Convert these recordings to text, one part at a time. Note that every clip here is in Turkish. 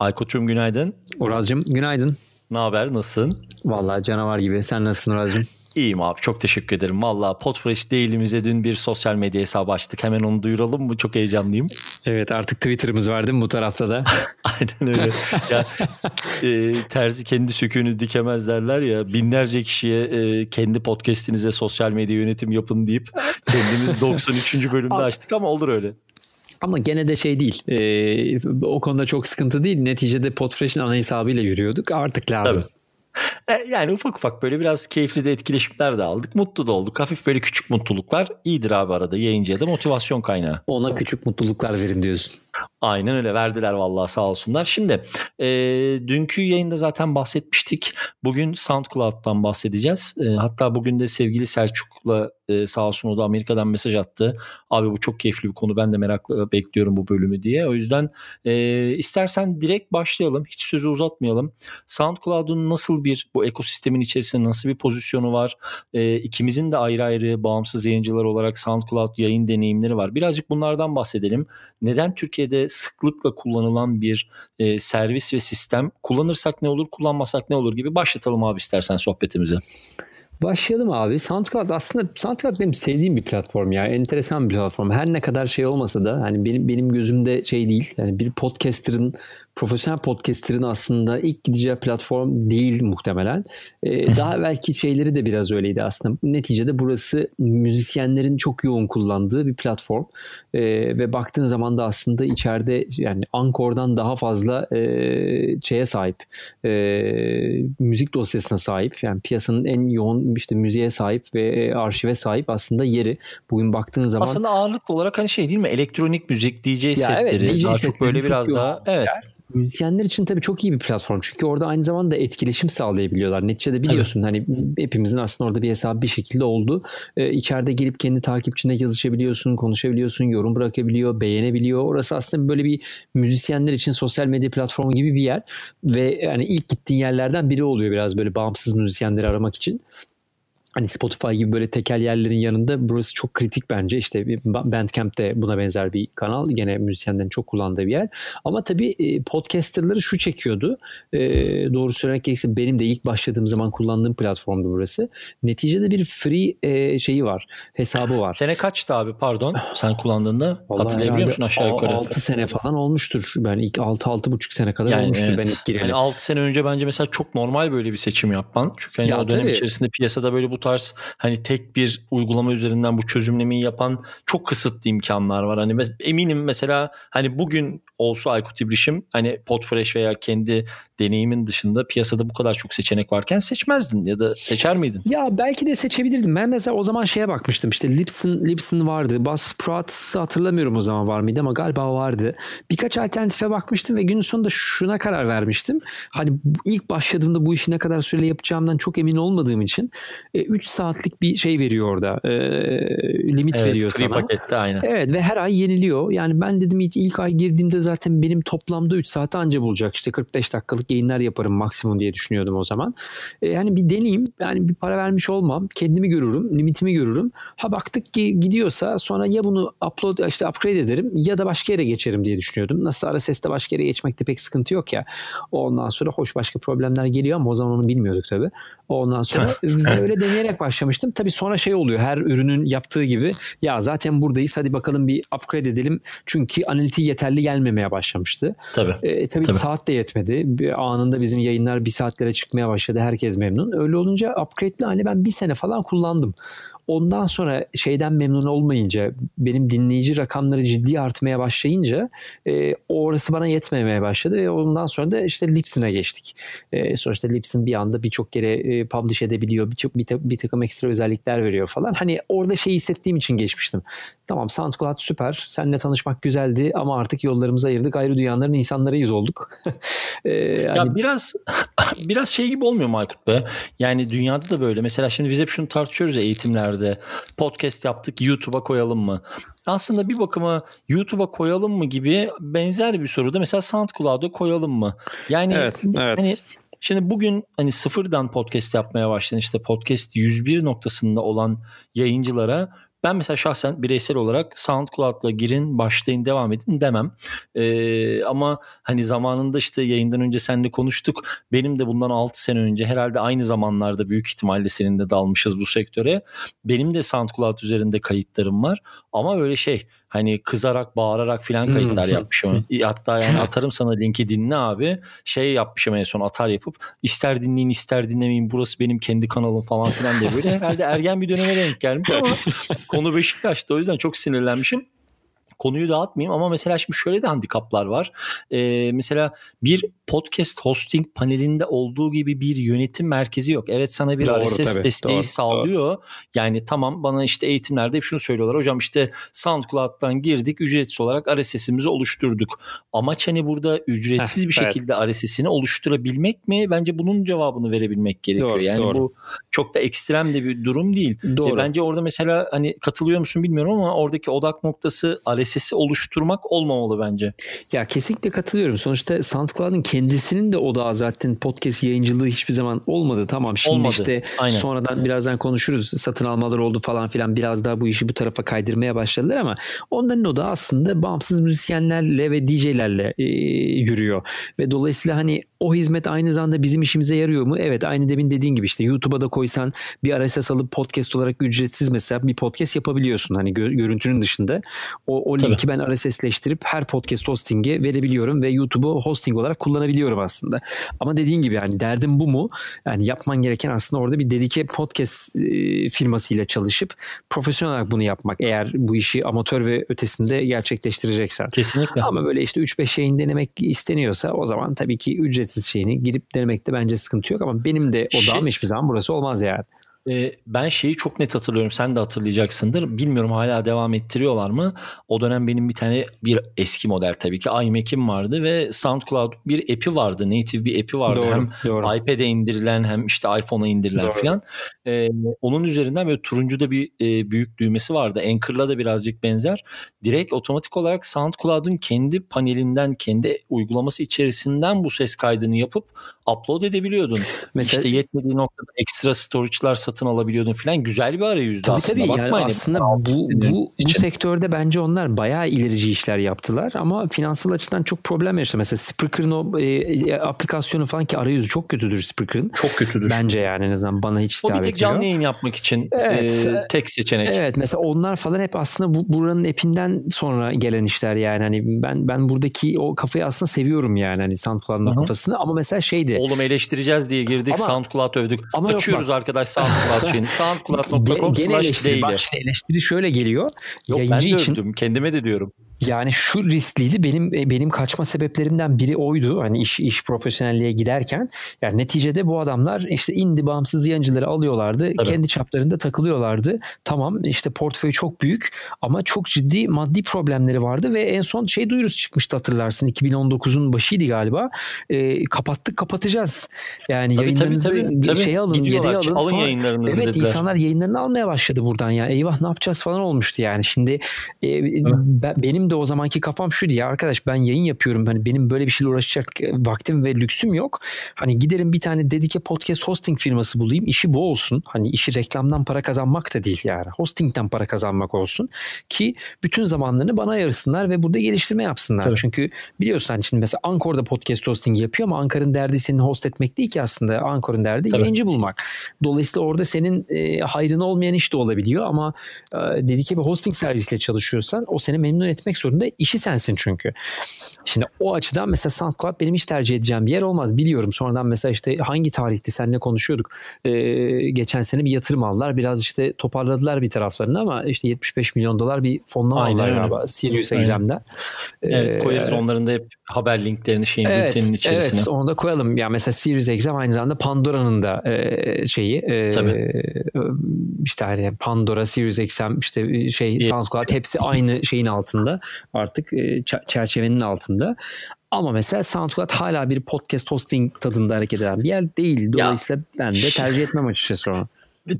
Aykut'cum günaydın. Uraz'cığım günaydın. Ne haber? Nasılsın? Vallahi canavar gibi. Sen nasılsın Uraz'cığım? İyiyim abi çok teşekkür ederim. Valla Podfresh değilimize dün bir sosyal medya hesabı açtık. Hemen onu duyuralım mı? Çok heyecanlıyım. Evet artık Twitter'ımız var değil mi bu tarafta da? Aynen öyle. ya, e, terzi kendi söküğünü dikemez derler ya. Binlerce kişiye e, kendi podcastinize sosyal medya yönetim yapın deyip kendimiz 93. bölümde açtık ama olur öyle. Ama gene de şey değil. E, o konuda çok sıkıntı değil. Neticede Podfresh'in ana hesabıyla yürüyorduk. Artık lazım. Tabii. E, yani ufak ufak böyle biraz keyifli de etkileşimler de aldık. Mutlu da olduk. Hafif böyle küçük mutluluklar iyidir abi arada yayıncıya da motivasyon kaynağı. Ona küçük mutluluklar verin diyorsun. Aynen öyle verdiler vallahi sağ olsunlar. Şimdi e, dünkü yayında zaten bahsetmiştik. Bugün SoundCloud'dan bahsedeceğiz. E, hatta bugün de sevgili Selçuk'la e, sağ olsun o da Amerika'dan mesaj attı. Abi bu çok keyifli bir konu ben de merakla bekliyorum bu bölümü diye. O yüzden e, istersen direkt başlayalım. Hiç sözü uzatmayalım. SoundCloud'un nasıl bir bu ekosistemin içerisinde nasıl bir pozisyonu var? E, ikimizin de ayrı ayrı bağımsız yayıncılar olarak SoundCloud yayın deneyimleri var. Birazcık bunlardan bahsedelim. Neden Türkiye'de sıklıkla kullanılan bir e, servis ve sistem kullanırsak ne olur kullanmasak ne olur gibi başlatalım abi istersen sohbetimizi. Başlayalım abi. SoundCloud aslında SoundCloud benim sevdiğim bir platform ya. Enteresan bir platform. Her ne kadar şey olmasa da hani benim benim gözümde şey değil. Yani bir podcaster'ın profesyonel podcaster'ın aslında ilk gideceği platform değil muhtemelen. Ee, daha belki şeyleri de biraz öyleydi aslında. Neticede burası müzisyenlerin çok yoğun kullandığı bir platform. Ee, ve baktığın zaman da aslında içeride yani Ankor'dan daha fazla e, şeye sahip. E, müzik dosyasına sahip. Yani piyasanın en yoğun işte müziğe sahip ve e, arşive sahip aslında yeri. Bugün baktığın zaman aslında ağırlıklı olarak hani şey değil mi? Elektronik müzik, DJ ya setleri. Evet, DJ daha çok böyle biraz daha evet. Yer. Müzisyenler için tabii çok iyi bir platform. Çünkü orada aynı zamanda etkileşim sağlayabiliyorlar. Neticede biliyorsun tabii. hani hepimizin aslında orada bir hesabı bir şekilde oldu. Ee, içeride girip kendi takipçine yazışabiliyorsun, konuşabiliyorsun, yorum bırakabiliyor, beğenebiliyor. Orası aslında böyle bir müzisyenler için sosyal medya platformu gibi bir yer. Ve yani ilk gittiğin yerlerden biri oluyor biraz böyle bağımsız müzisyenleri aramak için hani Spotify gibi böyle tekel yerlerin yanında burası çok kritik bence. İşte Bandcamp de buna benzer bir kanal. Gene müzisyenlerin çok kullandığı bir yer. Ama tabii e, podcasterları şu çekiyordu. E, doğru söylemek gerekirse benim de ilk başladığım zaman kullandığım platformdu burası. Neticede bir free e, şeyi var. Hesabı var. Sene kaçtı abi pardon sen kullandığında? Vallahi Hatırlayabiliyor musun aşağı yukarı? 6 sene falan olmuştur. Ben ilk 6-6,5 sene kadar yani olmuştur evet. ben ilk gireli. Yani 6 sene önce bence mesela çok normal böyle bir seçim yapman. Çünkü hani ya o dönem tabii. içerisinde piyasada böyle bu tarz hani tek bir uygulama üzerinden bu çözümlemeyi yapan çok kısıtlı imkanlar var. Hani eminim mesela hani bugün olsa Aykut İbrişim hani Podfresh veya kendi deneyimin dışında piyasada bu kadar çok seçenek varken seçmezdin ya da seçer miydin? Ya belki de seçebilirdim. Ben mesela o zaman şeye bakmıştım işte Lipson, Lipson vardı. Buzzsprout hatırlamıyorum o zaman var mıydı ama galiba vardı. Birkaç alternatife bakmıştım ve günün sonunda şuna karar vermiştim. Hani ilk başladığımda bu işi ne kadar süreyle yapacağımdan çok emin olmadığım için 3 e, saatlik bir şey veriyor orada. E, limit evet, veriyor sana. Pakette, aynen. Evet ve her ay yeniliyor. Yani ben dedim ilk, ilk ay girdiğimde zaten benim toplamda 3 saat anca bulacak. İşte 45 dakikalık yayınlar yaparım maksimum diye düşünüyordum o zaman. E, yani bir deneyeyim. Yani bir para vermiş olmam. Kendimi görürüm. Limitimi görürüm. Ha baktık ki gidiyorsa sonra ya bunu upload işte upgrade ederim ya da başka yere geçerim diye düşünüyordum. Nasıl RSS'te başka yere geçmekte pek sıkıntı yok ya. Ondan sonra hoş başka problemler geliyor ama o zaman onu bilmiyorduk tabii. Ondan sonra öyle deneyerek başlamıştım. Tabii sonra şey oluyor. Her ürünün yaptığı gibi ya zaten buradayız hadi bakalım bir upgrade edelim. Çünkü analitiği yeterli gelmemeye başlamıştı. Tabii. E, tabii, tabii. saat de yetmedi. Bir anında bizim yayınlar bir saatlere çıkmaya başladı. Herkes memnun. Öyle olunca upgrade'li hani ben bir sene falan kullandım. Ondan sonra şeyden memnun olmayınca benim dinleyici rakamları ciddi artmaya başlayınca e, orası bana yetmemeye başladı ve ondan sonra da işte Libsyn'e geçtik. E, sonuçta Libsyn bir anda birçok yere e, publish edebiliyor. Birçok bir, bir takım ekstra özellikler veriyor falan. Hani orada şey hissettiğim için geçmiştim. Tamam SoundCloud süper. Seninle tanışmak güzeldi ama artık yollarımızı ayırdık. Ayrı dünyaların insanlarıyız olduk. e. Ya biraz biraz şey gibi olmuyor mu Aykut be? Yani dünyada da böyle. Mesela şimdi biz hep şunu tartışıyoruz ya eğitimlerde nerede? Podcast yaptık YouTube'a koyalım mı? Aslında bir bakıma YouTube'a koyalım mı gibi benzer bir soruda mesela SoundCloud'a koyalım mı? Yani evet, evet. hani Şimdi bugün hani sıfırdan podcast yapmaya başlayan işte podcast 101 noktasında olan yayıncılara Ben mesela şahsen bireysel olarak SoundCloud'la girin, başlayın, devam edin demem. Ee, ama hani zamanında işte yayından önce seninle konuştuk. Benim de bundan 6 sene önce herhalde aynı zamanlarda büyük ihtimalle senin de dalmışız bu sektöre. Benim de SoundCloud üzerinde kayıtlarım var. Ama böyle şey hani kızarak bağırarak filan kayıtlar yapmışım. Hatta yani atarım sana linki dinle abi. Şey yapmışım en son atar yapıp ister dinleyin ister dinlemeyin burası benim kendi kanalım falan filan diye böyle. Herhalde ergen bir döneme denk gelmiş ama konu Beşiktaş'ta o yüzden çok sinirlenmişim konuyu dağıtmayayım ama mesela şimdi şöyle de handikaplar var. Ee, mesela bir podcast hosting panelinde olduğu gibi bir yönetim merkezi yok. Evet sana bir doğru, RSS tabii, desteği doğru, sağlıyor. Doğru. Yani tamam bana işte eğitimlerde hep şunu söylüyorlar. Hocam işte SoundCloud'dan girdik ücretsiz olarak RSS'imizi oluşturduk. Amaç hani burada ücretsiz Heh, bir şekilde evet. RSS'ini oluşturabilmek mi? Bence bunun cevabını verebilmek gerekiyor. Doğru, yani doğru. bu çok da ekstrem de bir durum değil. Doğru. E, bence orada mesela hani katılıyor musun bilmiyorum ama oradaki odak noktası RSS'i oluşturmak olmamalı bence. Ya kesinlikle katılıyorum. Sonuçta SoundCloud'un kendisinin de odağı zaten podcast yayıncılığı hiçbir zaman olmadı. Tamam şimdi olmadı. işte Aynen. sonradan birazdan konuşuruz. Satın almalar oldu falan filan. Biraz daha bu işi bu tarafa kaydırmaya başladılar ama onların odağı aslında bağımsız müzisyenlerle ve DJ'lerle e, yürüyor. Ve dolayısıyla hani o hizmet aynı zamanda bizim işimize yarıyor mu? Evet aynı demin dediğin gibi işte YouTube'a da koysan bir RSS alıp podcast olarak ücretsiz mesela bir podcast yapabiliyorsun. Hani gö- görüntünün dışında. O, o linki ben RSS'leştirip her podcast hosting'e verebiliyorum ve YouTube'u hosting olarak kullanabiliyorum aslında. Ama dediğin gibi yani derdim bu mu? Yani yapman gereken aslında orada bir dedike podcast e, firmasıyla çalışıp profesyonel olarak bunu yapmak. Eğer bu işi amatör ve ötesinde gerçekleştireceksen. Kesinlikle. Ama böyle işte 3-5 şeyin denemek isteniyorsa o zaman tabii ki ücretsiz şeyini girip denemekte bence sıkıntı yok ama benim de odağım şey, hiçbir zaman burası olmaz yani. E, ben şeyi çok net hatırlıyorum. Sen de hatırlayacaksındır. Bilmiyorum hala devam ettiriyorlar mı? O dönem benim bir tane bir eski model tabii ki iMac'im vardı ve SoundCloud bir app'i vardı. Native bir app'i vardı. Doğru, hem doğru. iPad'e indirilen hem işte iPhone'a indirilen falan. E, onun üzerinden böyle turuncuda bir e, büyük düğmesi vardı. Anchor'la da birazcık benzer. Direkt otomatik olarak SoundCloud'un kendi panelinden, kendi uygulaması içerisinden bu ses kaydını yapıp upload edebiliyordun. Mesela, işte yetmediği noktada ekstra storage'lar satın alabiliyordun falan. Güzel bir arayüzdü tabii aslında. Tabii yani aslında bu, bu, bu sektörde bence onlar bayağı ilerici işler yaptılar ama finansal açıdan çok problem yaşadı. Mesela Spreaker'ın o e, e, aplikasyonu falan ki arayüzü çok kötüdür Spreaker'ın. Çok kötüdür. Bence yani en azından bana hiç hitap etmiyor. O bir tek canlı yayın yapmak için evet, e, tek seçenek. Evet mesela onlar falan hep aslında bu buranın epinden sonra gelen işler yani. Hani ben ben buradaki o kafayı aslında seviyorum yani hani SoundCloud'un kafasını ama mesela şeydi. Oğlum eleştireceğiz diye girdik ama, SoundCloud övdük. Ama Açıyoruz yok, arkadaş SoundCloud SoundCloud. SoundCloud.com slash değil. Bak şimdi eleştiri şöyle geliyor. Yok Yayıncı ben de için, övdüm. Kendime de diyorum. Yani şu riskliydi benim e, benim kaçma sebeplerimden biri oydu. Hani iş iş profesyonelliğe giderken yani neticede bu adamlar işte indi bağımsız yayıncıları alıyorlardı. Tabii. Kendi çaplarında takılıyorlardı. Tamam işte portföy çok büyük ama çok ciddi maddi problemleri vardı ve en son şey duyurusu çıkmıştı hatırlarsın 2019'un başıydı galiba. E, kapattık kapatacağız. Yani tabii, yayınlarınızı tabii, tabii, şey alın, yedeği alın. Alın falan. yayınlarınızı Evet dediler. insanlar yayınlarını almaya başladı buradan ya. Eyvah ne yapacağız falan olmuştu yani. Şimdi e, ben, benim de o zamanki kafam şuydu ya arkadaş ben yayın yapıyorum. Hani benim böyle bir şeyle uğraşacak e, vaktim ve lüksüm yok. Hani giderim bir tane dedike podcast hosting firması bulayım. İşi bu olsun. Hani işi reklamdan para kazanmak da değil yani. Hostingten para kazanmak olsun. Ki bütün zamanlarını bana ayırsınlar ve burada geliştirme yapsınlar. Tabii. Çünkü biliyorsun hani şimdi mesela Ankor'da podcast hosting yapıyor ama Ankara'nın derdi senin host etmek değil ki aslında. Ankor'un derdi Tabii. yayıncı bulmak. Dolayısıyla orada senin e, hayrına olmayan iş de olabiliyor ama e, dedike bir hosting servisiyle çalışıyorsan o seni memnun etmek zorunda. işi sensin çünkü. Şimdi o açıdan mesela SoundCloud benim hiç tercih edeceğim bir yer olmaz. Biliyorum sonradan mesela işte hangi tarihti seninle konuşuyorduk. Ee, geçen sene bir yatırım aldılar. Biraz işte toparladılar bir taraflarını ama işte 75 milyon dolar bir fonlama aldılar galiba. Sirius XM'den. Evet ee, koyarız onların da hep haber linklerini şeyin evet, bültenin içerisine. Evet onu da koyalım. Ya mesela Sirius XM aynı zamanda Pandora'nın da e, şeyi. E, Tabii. işte hani Pandora, Sirius XM işte şey SoundCloud hepsi aynı şeyin altında artık e, çerçevenin altında. Ama mesela SoundCloud hala bir podcast hosting tadında hareket eden bir yer değil. Dolayısıyla ya. ben de tercih etmem açıkçası onu.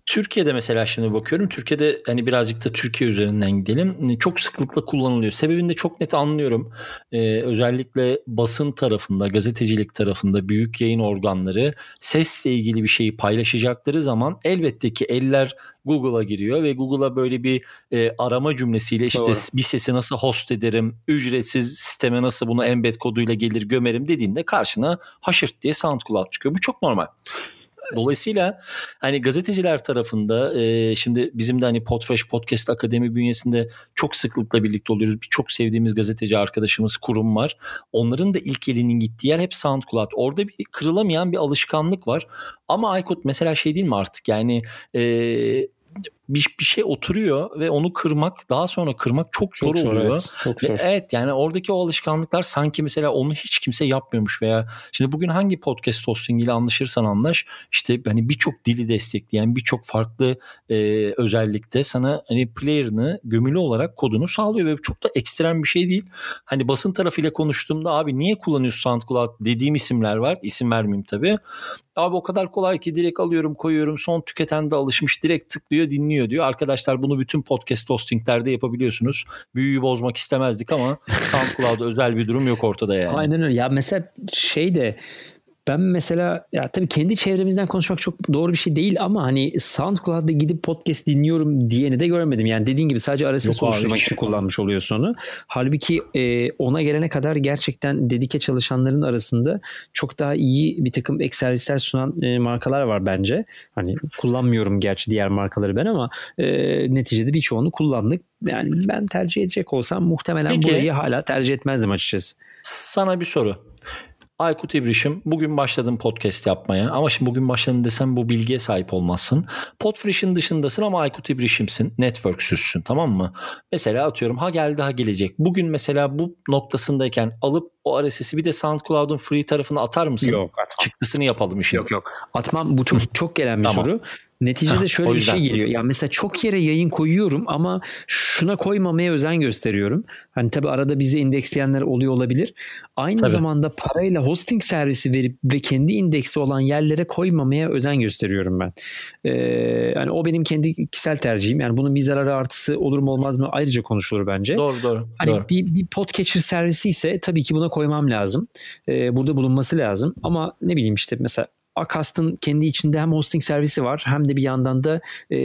Türkiye'de mesela şimdi bakıyorum. Türkiye'de hani birazcık da Türkiye üzerinden gidelim. Çok sıklıkla kullanılıyor. Sebebini de çok net anlıyorum. Ee, özellikle basın tarafında, gazetecilik tarafında büyük yayın organları sesle ilgili bir şeyi paylaşacakları zaman elbette ki eller Google'a giriyor ve Google'a böyle bir e, arama cümlesiyle işte Doğru. bir sesi nasıl host ederim, ücretsiz sisteme nasıl bunu embed koduyla gelir gömerim dediğinde karşına haşırt diye SoundCloud çıkıyor. Bu çok normal. Dolayısıyla hani gazeteciler tarafında e, şimdi bizim de hani Podfresh Podcast Akademi bünyesinde çok sıklıkla birlikte oluyoruz. Çok sevdiğimiz gazeteci arkadaşımız kurum var. Onların da ilk elinin gittiği yer hep SoundCloud. Orada bir kırılamayan bir alışkanlık var. Ama Aykut mesela şey değil mi artık yani e, bir, bir şey oturuyor ve onu kırmak daha sonra kırmak çok zor çok oluyor. evet, çok zor. evet yani oradaki o alışkanlıklar sanki mesela onu hiç kimse yapmıyormuş veya şimdi bugün hangi podcast hosting ile anlaşırsan anlaş işte hani birçok dili destekleyen birçok farklı e, özellikte sana hani player'ını gömülü olarak kodunu sağlıyor ve çok da ekstrem bir şey değil. Hani basın tarafıyla konuştuğumda abi niye kullanıyorsun SoundCloud dediğim isimler var. İsim vermeyeyim tabii. Abi o kadar kolay ki direkt alıyorum koyuyorum son tüketen de alışmış direkt tıklıyor dinliyor diyor. Arkadaşlar bunu bütün podcast hostinglerde yapabiliyorsunuz. Büyüyü bozmak istemezdik ama SoundCloud'da özel bir durum yok ortada yani. Aynen öyle. Ya mesela şey de ben mesela ya tabii kendi çevremizden konuşmak çok doğru bir şey değil ama hani SoundCloud'da gidip podcast dinliyorum diyeni de görmedim. Yani dediğin gibi sadece arası oluşturmak için kullanmış oluyorsun onu. Halbuki e, ona gelene kadar gerçekten dedike çalışanların arasında çok daha iyi bir takım ek servisler sunan e, markalar var bence. Hani kullanmıyorum gerçi diğer markaları ben ama e, neticede birçoğunu kullandık. Yani ben tercih edecek olsam muhtemelen Peki, burayı hala tercih etmezdim açıkçası. Sana bir soru. Aykut İbrişim bugün başladım podcast yapmaya ama şimdi bugün başladın desem bu bilgiye sahip olmazsın. Podfresh'in dışındasın ama Aykut İbrişim'sin. Networks'üzsün tamam mı? Mesela atıyorum ha geldi ha gelecek. Bugün mesela bu noktasındayken alıp o RSS'i bir de SoundCloud'un free tarafına atar mısın? Yok atmam. Çıktısını yapalım işin. Yok yok. Atmam bu çok çok gelen bir tamam. soru. Neticede şöyle bir şey geliyor. Yani mesela çok yere yayın koyuyorum ama şuna koymamaya özen gösteriyorum. Hani tabii arada bizi indeksleyenler oluyor olabilir. Aynı tabii. zamanda parayla hosting servisi verip ve kendi indeksi olan yerlere koymamaya özen gösteriyorum ben. Ee, yani o benim kendi kişisel tercihim. Yani bunun bir zararı artısı olur mu olmaz mı ayrıca konuşulur bence. Doğru doğru. Hani doğru. bir, bir podcatcher servisi ise tabii ki buna koymam lazım. Ee, burada bulunması lazım. Ama ne bileyim işte mesela Akast'ın kendi içinde hem hosting servisi var hem de bir yandan da e,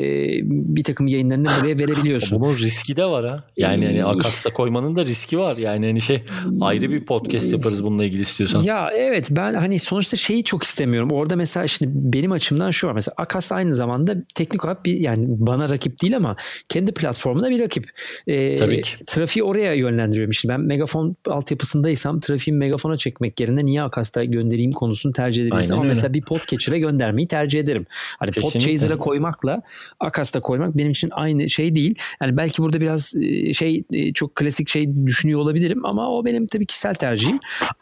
bir takım yayınlarını buraya verebiliyorsun. Bunun riski de var ha. Yani hani Akast'a koymanın da riski var. Yani hani şey ayrı bir podcast yaparız bununla ilgili istiyorsan. Ya evet ben hani sonuçta şeyi çok istemiyorum. Orada mesela şimdi benim açımdan şu var. Mesela Akast aynı zamanda teknik olarak bir yani bana rakip değil ama kendi platformuna bir rakip. E, Tabii ki. Trafiği oraya yönlendiriyorum. Şimdi ben megafon altyapısındaysam trafiği megafona çekmek yerine niye Akast'a göndereyim konusunu tercih edebilirsem. Ama mesela bir podcatcher'a göndermeyi tercih ederim. Hani Podchaser'a koymakla Akas'ta koymak benim için aynı şey değil. Yani belki burada biraz e, şey e, çok klasik şey düşünüyor olabilirim ama o benim tabii kişisel tercihim.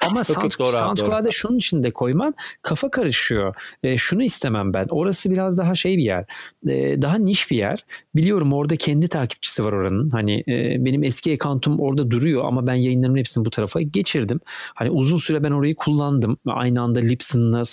Ama Sound, SoundCloud'a şunun için de koymam kafa karışıyor. E, şunu istemem ben. Orası biraz daha şey bir yer. E, daha niş bir yer. Biliyorum orada kendi takipçisi var oranın. Hani e, benim eski account'um orada duruyor ama ben yayınlarımın hepsini bu tarafa geçirdim. Hani uzun süre ben orayı kullandım. Aynı anda Libsyn'la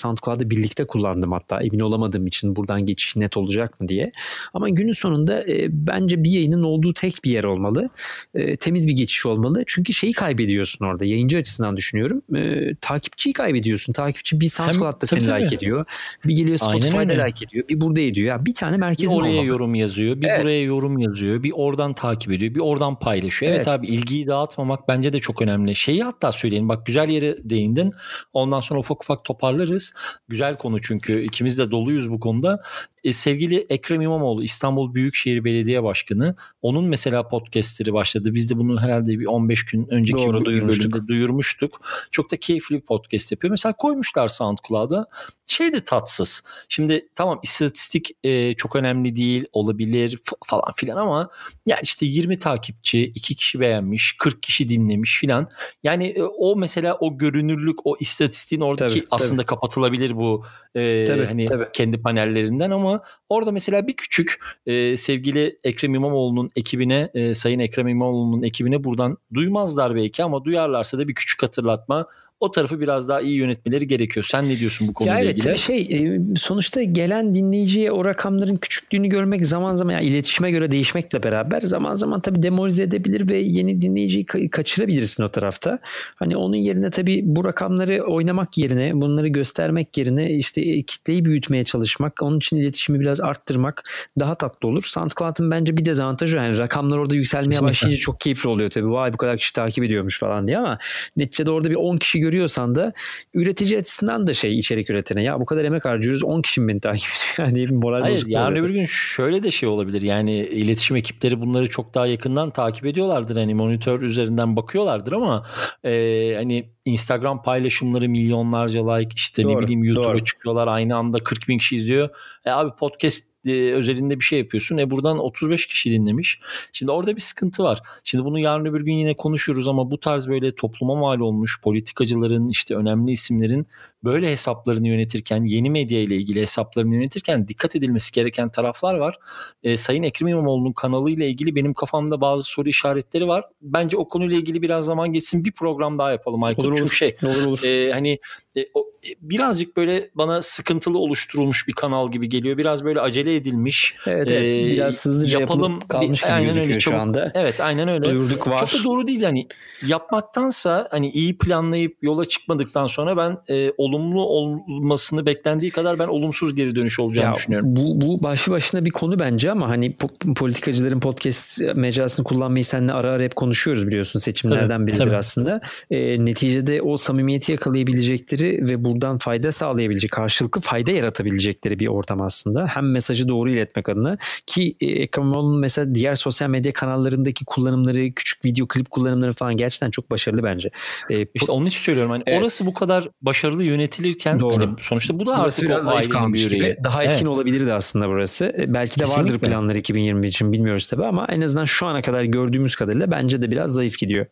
Birlikte kullandım hatta emin olamadığım için buradan geçiş net olacak mı diye. Ama günün sonunda e, bence bir yayının olduğu tek bir yer olmalı. E, temiz bir geçiş olmalı. Çünkü şeyi kaybediyorsun orada. Yayıncı açısından düşünüyorum. E, takipçiyi kaybediyorsun. Takipçi bir SoundCloud'da seni tabii. like ediyor. Bir geliyor Spotify'da like ediyor. Bir burada ediyor. Ya bir tane merkez Bir oraya olmalı. yorum yazıyor. Bir evet. buraya yorum yazıyor. Bir oradan takip ediyor. Bir oradan paylaşıyor. Evet. evet abi ilgiyi dağıtmamak bence de çok önemli. Şeyi hatta söyleyin. Bak güzel yere değindin. Ondan sonra ufak ufak toparlarız. Güzel konu çünkü ikimiz de doluyuz bu konuda. E, sevgili Ekrem İmamoğlu İstanbul Büyükşehir Belediye Başkanı onun mesela podcastleri başladı. Biz de bunu herhalde bir 15 gün önceki Doğru, duyurmuştuk. duyurmuştuk. Çok da keyifli bir podcast yapıyor. Mesela koymuşlar SoundCloud'a. Şey de tatsız. Şimdi tamam istatistik e, çok önemli değil olabilir falan filan ama yani işte 20 takipçi, 2 kişi beğenmiş, 40 kişi dinlemiş filan. Yani e, o mesela o görünürlük, o istatistiğin oradaki tabii, aslında tabii. kapatılabilir bu e, tabii, hani tabii. kendi panellerinden ama ama orada mesela bir küçük e, sevgili Ekrem İmamoğlu'nun ekibine, e, Sayın Ekrem İmamoğlu'nun ekibine buradan duymazlar belki ama duyarlarsa da bir küçük hatırlatma o tarafı biraz daha iyi yönetmeleri gerekiyor. Sen ne diyorsun bu konuyla ya evet, ilgili? şey e, sonuçta gelen dinleyiciye o rakamların küçüklüğünü görmek zaman zaman yani iletişime göre değişmekle beraber zaman zaman tabii demoralize edebilir ve yeni dinleyiciyi kaçırabilirsin o tarafta. Hani onun yerine tabii bu rakamları oynamak yerine bunları göstermek yerine işte e, kitleyi büyütmeye çalışmak, onun için iletişimi biraz arttırmak daha tatlı olur. SoundCloud'ın bence bir dezavantajı yani rakamlar orada yükselmeye Kesinlikle. başlayınca çok keyifli oluyor tabii. Vay bu kadar kişi takip ediyormuş falan diye ama neticede orada bir 10 kişi görüyorsan da üretici açısından da şey içerik üretene ya bu kadar emek harcıyoruz 10 kişi beni takip ediyor? Diye bir moral Hayır yarın öbür gün şöyle de şey olabilir yani iletişim ekipleri bunları çok daha yakından takip ediyorlardır hani monitör üzerinden bakıyorlardır ama e, hani Instagram paylaşımları milyonlarca like işte doğru, ne bileyim YouTube'a çıkıyorlar aynı anda 40 bin kişi izliyor. E abi podcast e, özelinde bir şey yapıyorsun. E buradan 35 kişi dinlemiş. Şimdi orada bir sıkıntı var. Şimdi bunu yarın öbür gün yine konuşuruz ama bu tarz böyle topluma mal olmuş politikacıların işte önemli isimlerin böyle hesaplarını yönetirken yeni medya ile ilgili hesaplarını yönetirken dikkat edilmesi gereken taraflar var. E, Sayın Ekrem İmamoğlu'nun kanalı ile ilgili benim kafamda bazı soru işaretleri var. Bence o konuyla ilgili biraz zaman geçsin bir program daha yapalım Aykut. Olur, Çünkü şey olur, olur. E, hani e, o, e, birazcık böyle bana sıkıntılı oluşturulmuş bir kanal gibi geliyor. Biraz böyle acele edilmiş. Evet, evet. E, biraz hızlıca yapalım kalmış gibi aynen gözüküyor öyle, şu anda. Evet aynen öyle. Duyurduk var. Çok da doğru değil hani yapmaktansa hani iyi planlayıp yola çıkmadıktan sonra ben e, olumlu olmasını beklendiği kadar ben olumsuz geri dönüş olacağını ya, düşünüyorum. Bu, bu başlı başına bir konu bence ama hani politikacıların podcast mecrasını kullanmayı seninle ara ara hep konuşuyoruz biliyorsun seçimlerden tabii, biridir tabii. aslında. E, neticede o samimiyeti yakalayabilecekleri ve buradan fayda sağlayabilecek, karşılıklı fayda yaratabilecekleri bir ortam aslında. Hem mesajı doğru iletmek adına ki e, Ekrem İmamoğlu'nun mesela diğer sosyal medya kanallarındaki kullanımları, küçük video klip kullanımları falan gerçekten çok başarılı bence. E, işte onun için söylüyorum hani evet. orası bu kadar başarılı yönetilirken Doğru. Hani sonuçta bu da artık biraz zayıf kalmış gibi. Daha etkin evet. olabilirdi aslında burası. E, belki de Kesinlikle. vardır planları 2021 için bilmiyoruz tabii ama en azından şu ana kadar gördüğümüz kadarıyla bence de biraz zayıf gidiyor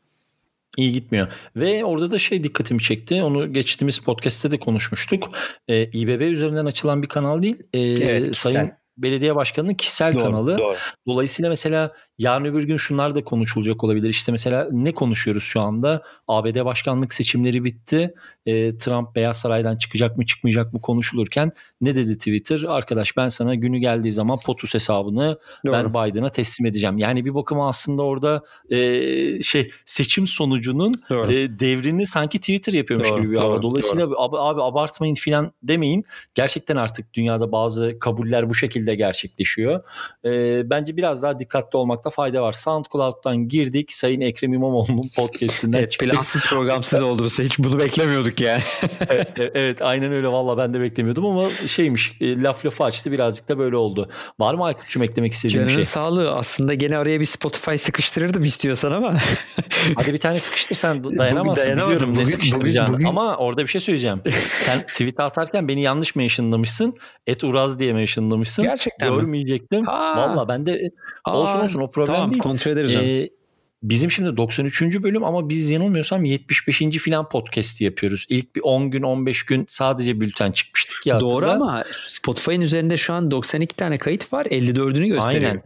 iyi gitmiyor. Ve orada da şey dikkatimi çekti. Onu geçtiğimiz podcast'te de konuşmuştuk. Ee, İBB üzerinden açılan bir kanal değil. Ee, evet, Sayın sen belediye başkanının kişisel doğru, kanalı. Doğru. Dolayısıyla mesela yarın öbür gün şunlar da konuşulacak olabilir. İşte mesela ne konuşuyoruz şu anda? ABD başkanlık seçimleri bitti. E, Trump Beyaz Saray'dan çıkacak mı çıkmayacak mı konuşulurken ne dedi Twitter? Arkadaş ben sana günü geldiği zaman POTUS hesabını Doğru. ben Biden'a teslim edeceğim. Yani bir bakıma aslında orada e, şey seçim sonucunun e, devrini sanki Twitter yapıyormuş Doğru. gibi bir hava. Dolayısıyla Abi, abi abartmayın filan demeyin. Gerçekten artık dünyada bazı kabuller bu şekilde gerçekleşiyor. E, bence biraz daha dikkatli olmakta fayda var. SoundCloud'dan girdik. Sayın Ekrem İmamoğlu'nun podcastinden evet, çıktık. Plansız programsız oldu. Hiç bunu beklemiyorduk yani. evet, evet aynen öyle. Valla ben de beklemiyordum ama şeymiş e, laf lafı açtı birazcık da böyle oldu. Var mı Aykut'cum eklemek istediğin Canının şey? sağlığı aslında gene araya bir Spotify sıkıştırırdım istiyorsan ama. Hadi bir tane sıkıştır sen dayanamazsın biliyorum bugün, ne. Bugün, bugün... Ama orada bir şey söyleyeceğim. sen tweet atarken beni yanlış mentionlamışsın. Et Uraz diye mentionlamışsın. Gerçekten Görmeyecektim. Valla ben de olsun olsun o problem tamam, değil. kontrol ederiz ee, Bizim şimdi 93. bölüm ama biz yanılmıyorsam 75. filan podcast yapıyoruz. İlk bir 10 gün 15 gün sadece bülten çıkmıştık ya. Doğru hatırla. ama Spotify'ın üzerinde şu an 92 tane kayıt var 54'ünü gösteriyor. Aynen.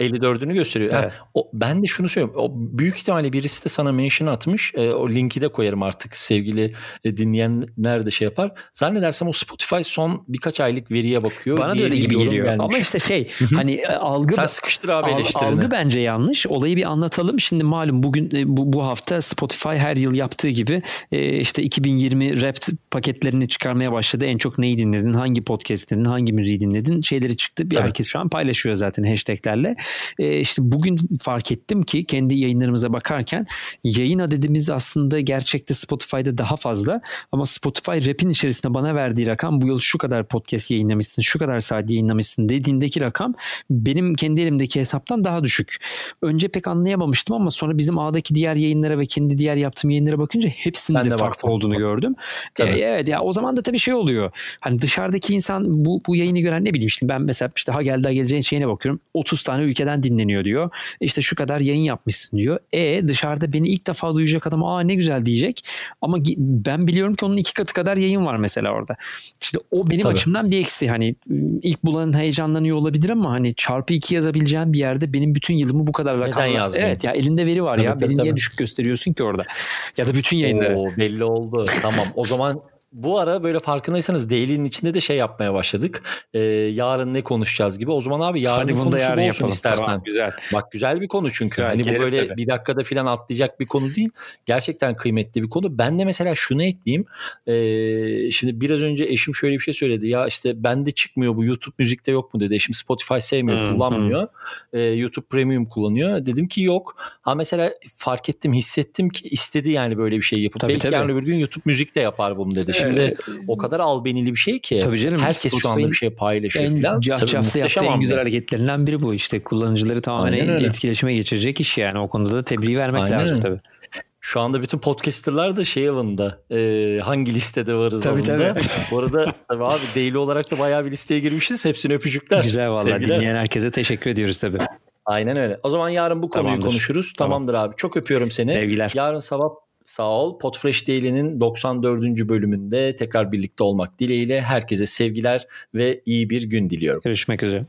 54'ünü gösteriyor. Evet. Yani o, ben de şunu söylüyorum. O büyük ihtimalle birisi de sana mention atmış. E, o linki de koyarım artık sevgili e, dinleyenler de şey yapar. Zannedersem o Spotify son birkaç aylık veriye bakıyor. Bana da öyle gibi geliyor. Gelmiş. Ama işte şey hani e, algı Sen sıkıştır abi al, Algı bence yanlış. Olayı bir anlatalım. Şimdi malum bugün e, bu, bu hafta Spotify her yıl yaptığı gibi e, işte 2020 rap paketlerini çıkarmaya başladı. En çok neyi dinledin? Hangi podcast dinledin? Hangi müziği dinledin? Şeyleri çıktı. Bir evet. herkes şu an paylaşıyor zaten hashtaglerle. E, işte bugün fark ettim ki kendi yayınlarımıza bakarken yayın adedimiz aslında gerçekte Spotify'da daha fazla ama Spotify rap'in içerisinde bana verdiği rakam bu yıl şu kadar podcast yayınlamışsın, şu kadar saat yayınlamışsın dediğindeki rakam benim kendi elimdeki hesaptan daha düşük. Önce pek anlayamamıştım ama sonra bizim ağdaki diğer yayınlara ve kendi diğer yaptığım yayınlara bakınca hepsinde ben de farklı baktım. olduğunu gördüm. Tabii. Ee, evet ya o zaman da tabii şey oluyor. Hani dışarıdaki insan bu bu yayını gören ne bileyim şimdi ben mesela işte ha geldi ha geleceğin şeyine bakıyorum. 30 tane ülkeden dinleniyor diyor. İşte şu kadar yayın yapmışsın diyor. E dışarıda beni ilk defa duyacak adam aa ne güzel diyecek. Ama ben biliyorum ki onun iki katı kadar yayın var mesela orada. İşte o benim Tabii. açımdan bir eksi. Hani ilk bulanın heyecanlanıyor olabilir ama hani çarpı iki yazabileceğim bir yerde benim bütün yılımı bu kadar rakamla. Evet ya elinde veri var tabii, ya. Tabii, beni tabii. niye düşük gösteriyorsun ki orada? Ya da bütün yayınları. Oo, belli oldu. tamam. O zaman bu ara böyle farkındaysanız Daily'nin içinde de şey yapmaya başladık. Ee, yarın ne konuşacağız gibi. O zaman abi yarın Hadi bunu da yarın yapalım. istersen. Tamam, güzel. Bak güzel bir konu çünkü. Güzel, hani bu böyle tabii. bir dakikada falan atlayacak bir konu değil. Gerçekten kıymetli bir konu. Ben de mesela şunu ekleyeyim. Ee, şimdi biraz önce eşim şöyle bir şey söyledi. Ya işte bende çıkmıyor bu YouTube müzikte yok mu dedi. Eşim Spotify sevmiyor, hmm, kullanmıyor. Hmm. Ee, YouTube Premium kullanıyor. Dedim ki yok. Ha mesela fark ettim, hissettim ki istedi yani böyle bir şey yapıp. Tabii, Belki tabii. yarın öbür gün YouTube müzik de yapar bunu dedi. Şimdi ee, o kadar albenili bir şey ki. Tabii canım. Herkes Spotify'ın şu anda bir şey paylaşıyor en falan. Cafcaflı yaptığı en güzel hareketlerinden biri bu. işte kullanıcıları tamamen etkileşime geçirecek iş yani. O konuda da tebriği vermek Aynen lazım tabii. Şu anda bütün podcasterlar da şey avında e, hangi listede varız tabii, avında. Tabii. Bu arada tabii abi daily olarak da bayağı bir listeye girmişiz. Hepsine öpücükler. Güzel valla dinleyen herkese teşekkür ediyoruz tabii. Aynen öyle. O zaman yarın bu konuyu Tamamdır. konuşuruz. Tamam. Tamamdır abi. Çok öpüyorum seni. Sevgiler. Yarın sabah Sağ ol. Podfresh Daily'nin 94. bölümünde tekrar birlikte olmak dileğiyle herkese sevgiler ve iyi bir gün diliyorum. Görüşmek üzere.